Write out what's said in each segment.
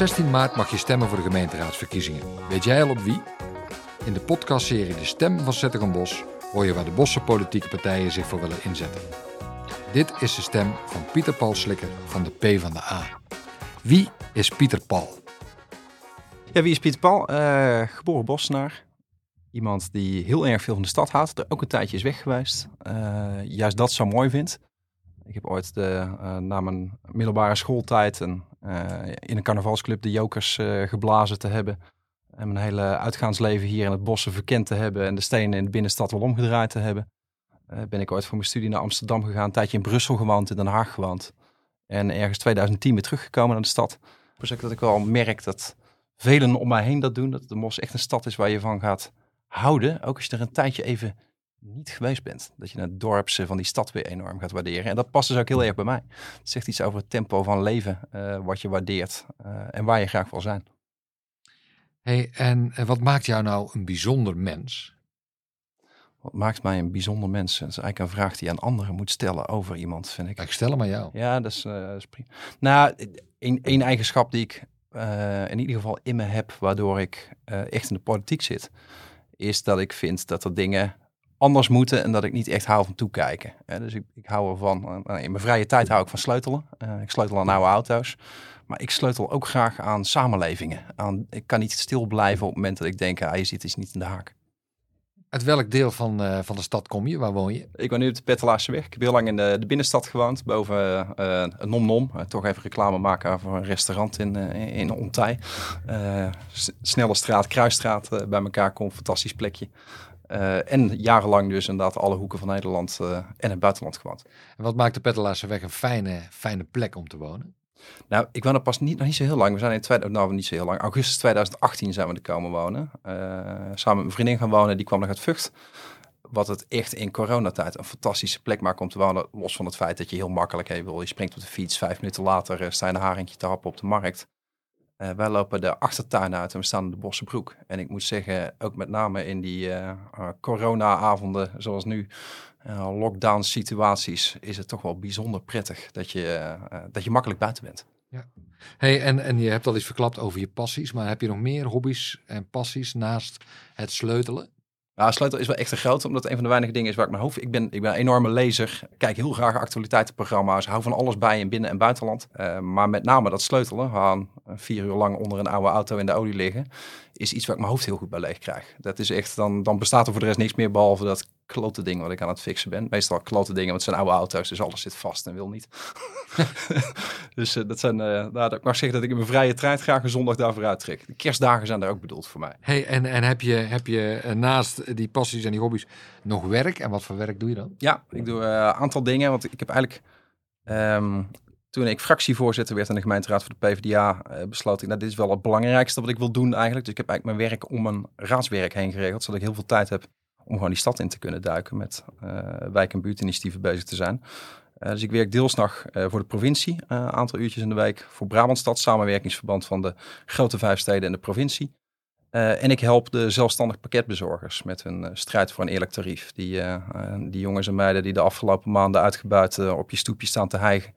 16 maart mag je stemmen voor de gemeenteraadsverkiezingen. Weet jij al op wie? In de podcastserie De Stem van Zetterenbos hoor je waar de Bosse politieke partijen zich voor willen inzetten. Dit is de stem van Pieter Paul Slikker van de P van de A. Wie is Pieter Paul? Ja, wie is Pieter Paul? Eh, geboren Bossenaar. Iemand die heel erg veel van de stad houdt. Er ook een tijdje is weg geweest. Eh, juist dat zo mooi vindt. Ik heb ooit de, uh, na mijn middelbare schooltijd en, in een carnavalsclub de Jokers geblazen te hebben. En mijn hele uitgaansleven hier in het bossen verkend te hebben. En de stenen in de binnenstad wel omgedraaid te hebben. ben ik ooit voor mijn studie naar Amsterdam gegaan. Een tijdje in Brussel gewoond, in Den Haag gewoond. En ergens 2010 weer teruggekomen naar de stad. Dus dat ik wel merk dat velen om mij heen dat doen. Dat de Mos echt een stad is waar je van gaat houden. Ook als je er een tijdje even niet geweest bent. Dat je het dorpse van die stad weer enorm gaat waarderen. En dat past dus ook heel erg bij mij. Het zegt iets over het tempo van leven, uh, wat je waardeert uh, en waar je graag wil zijn. Hey, en wat maakt jou nou een bijzonder mens? Wat maakt mij een bijzonder mens? Dat is eigenlijk een vraag die je aan anderen moet stellen over iemand, vind ik. Ik stel hem aan jou. Ja, dat is, uh, dat is prima. Nou, één eigenschap die ik in ieder geval in me heb, waardoor ik echt in de politiek zit, is dat ik vind dat er dingen anders moeten en dat ik niet echt hou van toekijken. Uh, dus ik, ik, hou ervan, in mijn vrije tijd hou ik van sleutelen. ik sleutel aan oude auto's. Maar ik sleutel ook graag aan samenlevingen. Aan, ik kan niet stil blijven op het moment dat ik denk, ah, je zit iets niet in de haak. Uit welk deel van, uh, van de stad kom je? Waar woon je? Ik woon nu op de Pettelaarse weg. Ik heb heel lang in de, de binnenstad gewoond, boven uh, Nom Nom. Uh, toch even reclame maken voor een restaurant in, in Ontij. snelle straat, kruisstraat bij elkaar komt, fantastisch plekje. En jarenlang dus inderdaad alle hoeken van Nederland en het buitenland gewoond. En wat maakt de Pettelaarse weg een fijne, fijne plek om te wonen? Nou, ik woon er pas niet, nog niet zo heel lang. We zijn in twee, nou, niet zo heel lang. Augustus 2018 zijn we er komen wonen. Uh, samen met mijn vriendin gaan wonen. Die kwam nog uit Vught. Wat het echt in coronatijd een fantastische plek maakt om te wonen. Los van het feit dat je heel makkelijk hey, wil. Je springt op de fiets. Vijf minuten later sta je een haringje te happen op de markt. Uh, wij lopen de achtertuin uit en we staan in de Bossenbroek. En ik moet zeggen, ook met name in die corona-avonden zoals nu uh, lockdown situaties is het toch wel bijzonder prettig dat je, uh, dat je makkelijk buiten bent. Ja. Hey, en, en je hebt al iets verklapt over je passies, maar heb je nog meer hobby's en passies naast het sleutelen? Ja, sleutel is wel echt een groot, omdat een van de weinige dingen is waar ik mijn hoofd... Ik ben, ik ben een enorme lezer, kijk heel graag actualiteitenprogramma's, hou van alles bij in binnen- en buitenland. Uh, maar met name dat sleutelen, gaan vier uur lang onder een oude auto in de olie liggen, is iets waar ik mijn hoofd heel goed bij leeg krijg. Dat is echt, dan, dan bestaat er voor de rest niks meer behalve dat klote ding wat ik aan het fixen ben. Meestal klote dingen, want het zijn oude auto's, dus alles zit vast en wil niet. dus uh, dat zijn, uh, nou, ik mag zeggen dat ik in mijn vrije tijd graag een zondag daarvoor uittrek. De kerstdagen zijn daar ook bedoeld voor mij. Hey, en, en heb je, heb je uh, naast die passies en die hobby's nog werk? En wat voor werk doe je dan? Ja, ik doe een aantal dingen, want ik heb eigenlijk... Um, toen ik fractievoorzitter werd in de gemeenteraad voor de PvdA, besloot ik, nou, dit is wel het belangrijkste wat ik wil doen eigenlijk. Dus ik heb eigenlijk mijn werk om een raadswerk heen geregeld, zodat ik heel veel tijd heb om gewoon die stad in te kunnen duiken met uh, wijk- en buurtinitiatieven bezig te zijn. Uh, dus ik werk deelsnacht uh, voor de provincie, een aantal uurtjes in de week. Voor Brabantstad, samenwerkingsverband van de grote vijf steden en de provincie. en ik help de zelfstandig pakketbezorgers met hun strijd voor een eerlijk tarief. Die, die jongens en meiden die de afgelopen maanden uitgebuit op je stoepje staan te hijgen.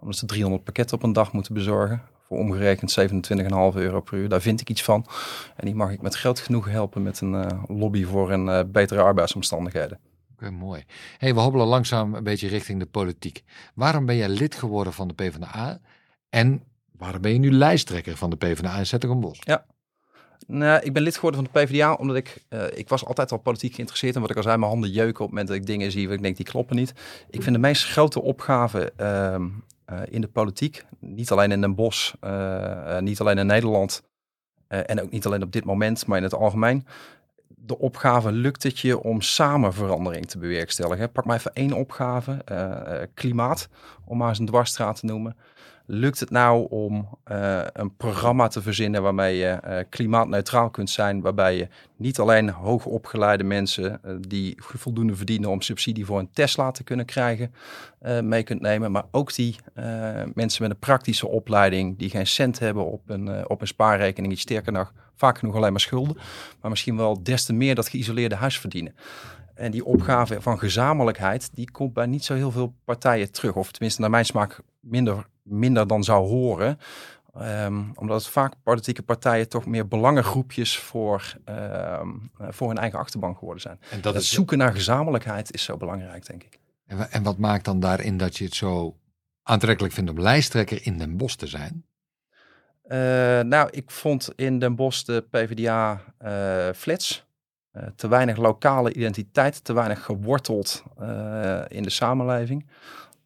Omdat ze 300 pakketten op een dag moeten bezorgen omgerekend 27,5 euro per uur. Daar vind ik iets van. En die mag ik met geld genoeg helpen met een uh, lobby voor een uh, betere arbeidsomstandigheden. Oké, okay, mooi. Hey, we hobbelen langzaam een beetje richting de politiek. Waarom ben jij lid geworden van de PvdA? En waarom ben je nu lijsttrekker van de PvdA in Zetterenbos? Ja, nou, ik ben lid geworden van de PvdA omdat ik, uh, ik was altijd al politiek geïnteresseerd. En wat ik al zei, mijn handen jeuken op het moment dat ik dingen zie waar ik denk die kloppen niet. Ik vind de meest grote opgave uh, uh, in de politiek, niet alleen in Den Bosch, niet alleen in Nederland en ook niet alleen op dit moment, maar in het algemeen. De opgave lukt het je om samen verandering te bewerkstelligen. Pak maar even één opgave, klimaat, om maar eens een dwarsstraat te noemen lukt het nou om uh, een programma te verzinnen waarmee je uh, klimaatneutraal kunt zijn, waarbij je niet alleen hoogopgeleide mensen uh, die voldoende verdienen om subsidie voor een Tesla te kunnen krijgen, mee kunt nemen, maar ook die mensen met een praktische opleiding die geen cent hebben op een, op een spaarrekening, die sterker nog vaak genoeg alleen maar schulden, maar misschien wel des te meer dat geïsoleerde huis verdienen. En die opgave van gezamenlijkheid, die komt bij niet zo heel veel partijen terug. Of tenminste, naar mijn smaak, minder, minder dan zou horen. Ehm, omdat het vaak politieke partijen toch meer belangengroepjes voor, ehm, eh, voor hun eigen achterban geworden zijn. En Dat is zoeken naar gezamenlijkheid is zo belangrijk, denk ik. En En wat maakt dan daarin dat je het zo aantrekkelijk vindt om lijsttrekker in Den Bosch te zijn? Eh, nou, ik vond in Den Bosch de PvdA eh flats. Eh, te weinig lokale identiteit, te weinig geworteld in de samenleving.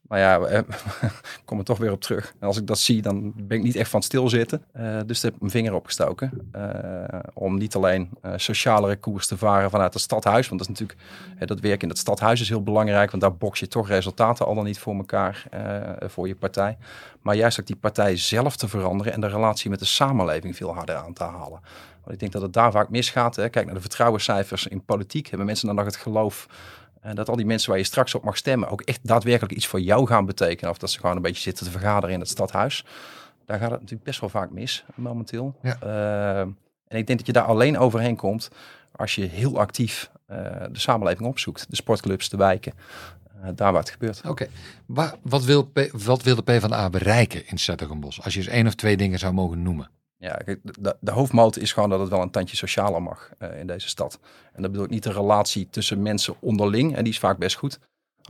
Maar ja, eh, ik kom er toch weer op terug. En als ik dat zie, dan ben ik niet echt van het stilzitten. Eh, dus daar heb ik mijn vinger opgestoken. eh, om niet alleen eh, socialere koers te varen vanuit het stadhuis. Want dat is natuurlijk, eh, dat werk in het stadhuis is heel belangrijk. Want daar box je toch resultaten al dan niet voor elkaar, eh, voor je partij. Maar juist ook die partij zelf te veranderen en de relatie met de samenleving veel harder aan te halen. Want ik denk dat het daar vaak misgaat. Hè. Kijk naar de vertrouwenscijfers in politiek. Hebben mensen dan nog het geloof eh, dat al die mensen waar je straks op mag stemmen ook echt daadwerkelijk iets voor jou gaan betekenen. Of dat ze gewoon een beetje zitten te vergaderen in het stadhuis. Daar gaat het natuurlijk best wel vaak mis momenteel. Ja. Eh, en ik denk dat je daar alleen overheen komt als je heel actief eh, de samenleving opzoekt. De sportclubs, de wijken. daar waar het gebeurt. Oké, Wa- wat, wil P- wat wil de PvdA bereiken in Zettergenbos? Als je eens één of twee dingen zou mogen noemen. Ja, de, de hoofdmoot is gewoon dat het wel een tandje socialer mag eh, in deze stad. En dat bedoel ik niet de relatie tussen mensen onderling, en die is vaak best goed.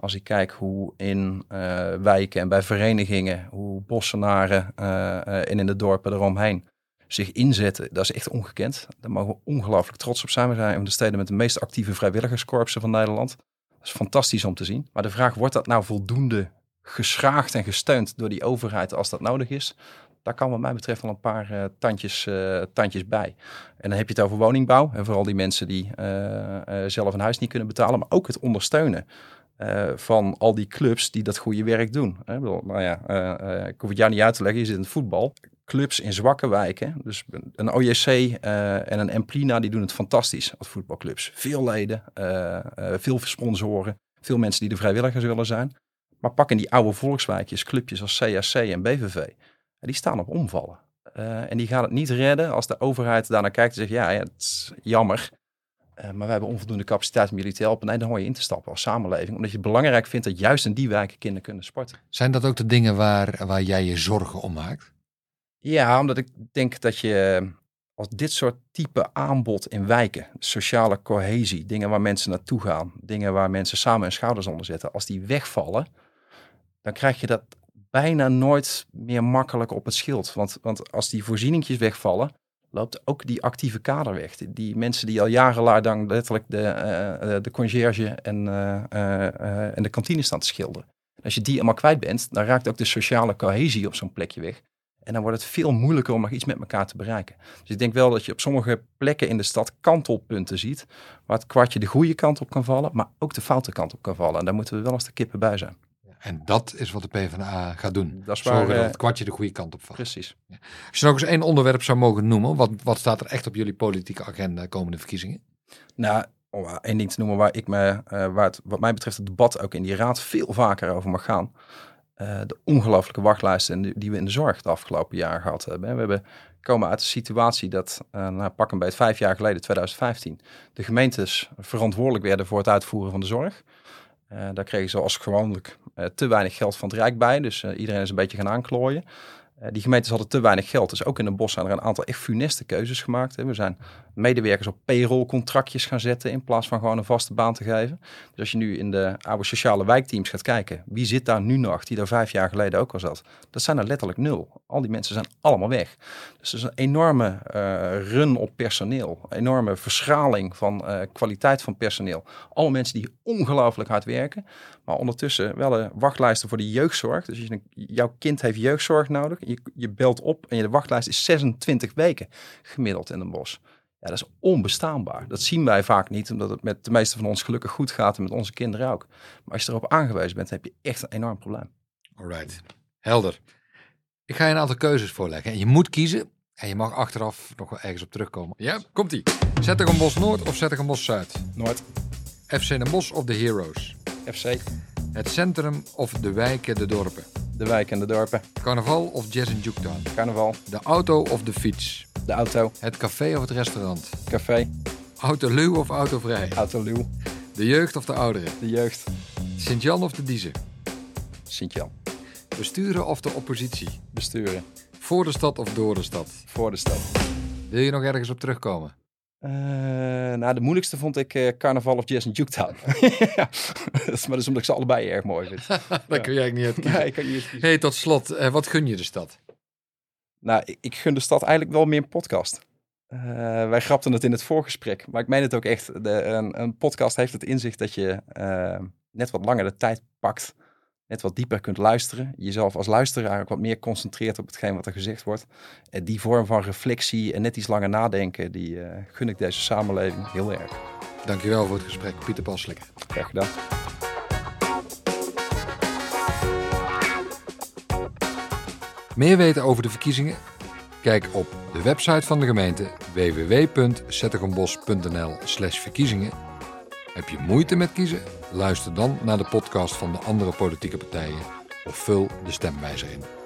Als ik kijk hoe in eh, wijken en bij verenigingen, hoe bossenaren eh, en in de dorpen eromheen zich inzetten, dat is echt ongekend. Daar mogen we ongelooflijk trots op zijn. We zijn een van de steden met de meest actieve vrijwilligerskorpsen van Nederland. Dat is fantastisch om te zien. Maar de vraag, wordt dat nou voldoende geschraagd en gesteund door die overheid als dat nodig is? Daar kan wat mij betreft wel een paar eh, tandjes, eh, tandjes bij. En dan heb je het over woningbouw. En vooral die mensen die eh, zelf een huis niet kunnen betalen. Maar ook het ondersteunen van al die clubs die dat goede werk doen. Bedoel, nou ja, ik hoef het jou niet uit te leggen. Je zit in het voetbal. Clubs in zwakke wijken. Dus een OJC en een Emplina die doen het fantastisch als voetbalclubs. Veel leden, veel sponsoren. Veel mensen die de vrijwilligers willen zijn. Maar pak in die oude volkswijkjes, clubjes als CAC en BVV. Die staan op omvallen. Eh, en die gaan het niet redden als de overheid daarnaar kijkt en zegt, ja, ja het is jammer. eh, maar we hebben onvoldoende capaciteit om jullie te helpen. Nee, dan hoor je in te stappen als samenleving. Omdat je het belangrijk vindt dat juist in die wijken kinderen kunnen sporten. Zijn dat ook de dingen waar, waar jij je zorgen om maakt? Ja, omdat ik denk dat je als dit soort type aanbod in wijken, sociale cohesie, dingen waar mensen naartoe gaan, dingen waar mensen samen hun schouders onder zetten, als die wegvallen, dan krijg je dat bijna nooit meer makkelijk op het schild. Want, want als die voorzieningjes wegvallen, loopt ook die actieve kader weg. Die, mensen die al jarenlang letterlijk de, eh, de conciërge en, eh, en de kantine staan te schilderen. En als je die allemaal kwijt bent, dan raakt ook de sociale cohesie op zo'n plekje weg. En dan wordt het veel moeilijker om nog iets met elkaar te bereiken. Dus ik denk wel dat je op sommige plekken in de stad kantelpunten ziet. Waar het kwartje de goede kant op kan vallen, maar ook de foute kant op kan vallen. En daar moeten we wel als de kippen bij zijn. En dat is wat de PvdA gaat doen. Dat is waar, Zorgen dat eh, het kwartje de goede kant op valt. Precies. Als je nog eens één onderwerp zou mogen noemen, wat, wat staat er echt op jullie politieke agenda komende verkiezingen? Nou, om één ding te noemen waar ik me, eh, waar het wat mij betreft het debat ook in die raad veel vaker over mag gaan. Eh, de ongelooflijke wachtlijsten en die, we in de zorg de afgelopen jaar gehad hebben. We hebben komen uit de situatie dat, nou, pak een beetje vijf jaar geleden, 2015, de gemeentes verantwoordelijk werden voor het uitvoeren van de zorg. Eh, daar kregen ze als gewoonlijk eh, te weinig geld van het Rijk bij. Dus eh, iedereen is een beetje gaan aanklooien. Eh, die gemeentes hadden te weinig geld. Dus ook in de bos zijn er een aantal echt funeste keuzes gemaakt. We zijn medewerkers op payroll-contractjes gaan zetten in plaats van gewoon een vaste baan te geven. Dus als je nu in de oude sociale wijkteams gaat kijken, wie zit daar nu nog, die daar vijf jaar geleden ook al zat? Dat zijn er letterlijk nul. Al die mensen zijn allemaal weg. Dus er is een enorme eh, run op personeel, een enorme verschraling van eh, kwaliteit van personeel. Alle mensen die ongelooflijk hard werken, maar ondertussen wel een wachtlijsten voor de jeugdzorg. Dus als je, jouw kind heeft jeugdzorg nodig, je, je belt op en je de wachtlijst is 26 weken gemiddeld in een bos. Ja, dat is onbestaanbaar. Dat zien wij vaak niet, omdat het met de meeste van ons gelukkig goed gaat en met onze kinderen ook. Maar als je erop aangewezen bent, heb je echt een enorm probleem. Alright, helder. Ik ga je een aantal keuzes voorleggen. En je moet kiezen. En je mag achteraf nog wel ergens op terugkomen. Ja, komt-ie. Zettergenbos Noord of Zettergenbos Zuid? Noord, FC Den Bosch of de Heroes? FC, Het centrum of de wijken, de dorpen? de wijk en de dorpen, Carnaval of Jazz in Juketown? carnaval, De auto of de fiets? de auto, Het café of het restaurant? café, Autoluw of autovrij? autoluw, De jeugd of de ouderen? de jeugd, Sint-Jan of de Diezen? Sint-Jan, Besturen of de oppositie? besturen, Voor de stad of door de stad? Voor de stad. Wil je nog ergens op terugkomen? Uh, nou, de moeilijkste vond ik uh, Carnaval of Jazz in Juketown. ja, dat is maar dus omdat ik ze allebei erg mooi vind. Daar kun jij niet uit kiezen. Nee, kan niet kiezen. Hey, tot slot, uh, wat gun je de stad? Nou, ik, ik, gun de stad eigenlijk wel meer een podcast. wij grapten het in het voorgesprek, maar ik meen het ook echt. De, een, een, podcast heeft het inzicht dat je net wat langer de tijd pakt net wat dieper kunt luisteren. Jezelf als luisteraar ook wat meer concentreert op hetgeen wat er gezegd wordt. En die vorm van reflectie en net iets langer nadenken, die uh, gun ik deze samenleving heel erg. Dankjewel voor het gesprek, Pieter Paslik. Graag gedaan. Meer weten over de verkiezingen? Kijk op de website van de gemeente www.zetterenbos.nl/verkiezingen heb je moeite met kiezen? Luister dan naar de podcast van de andere politieke partijen of vul de stemwijzer in.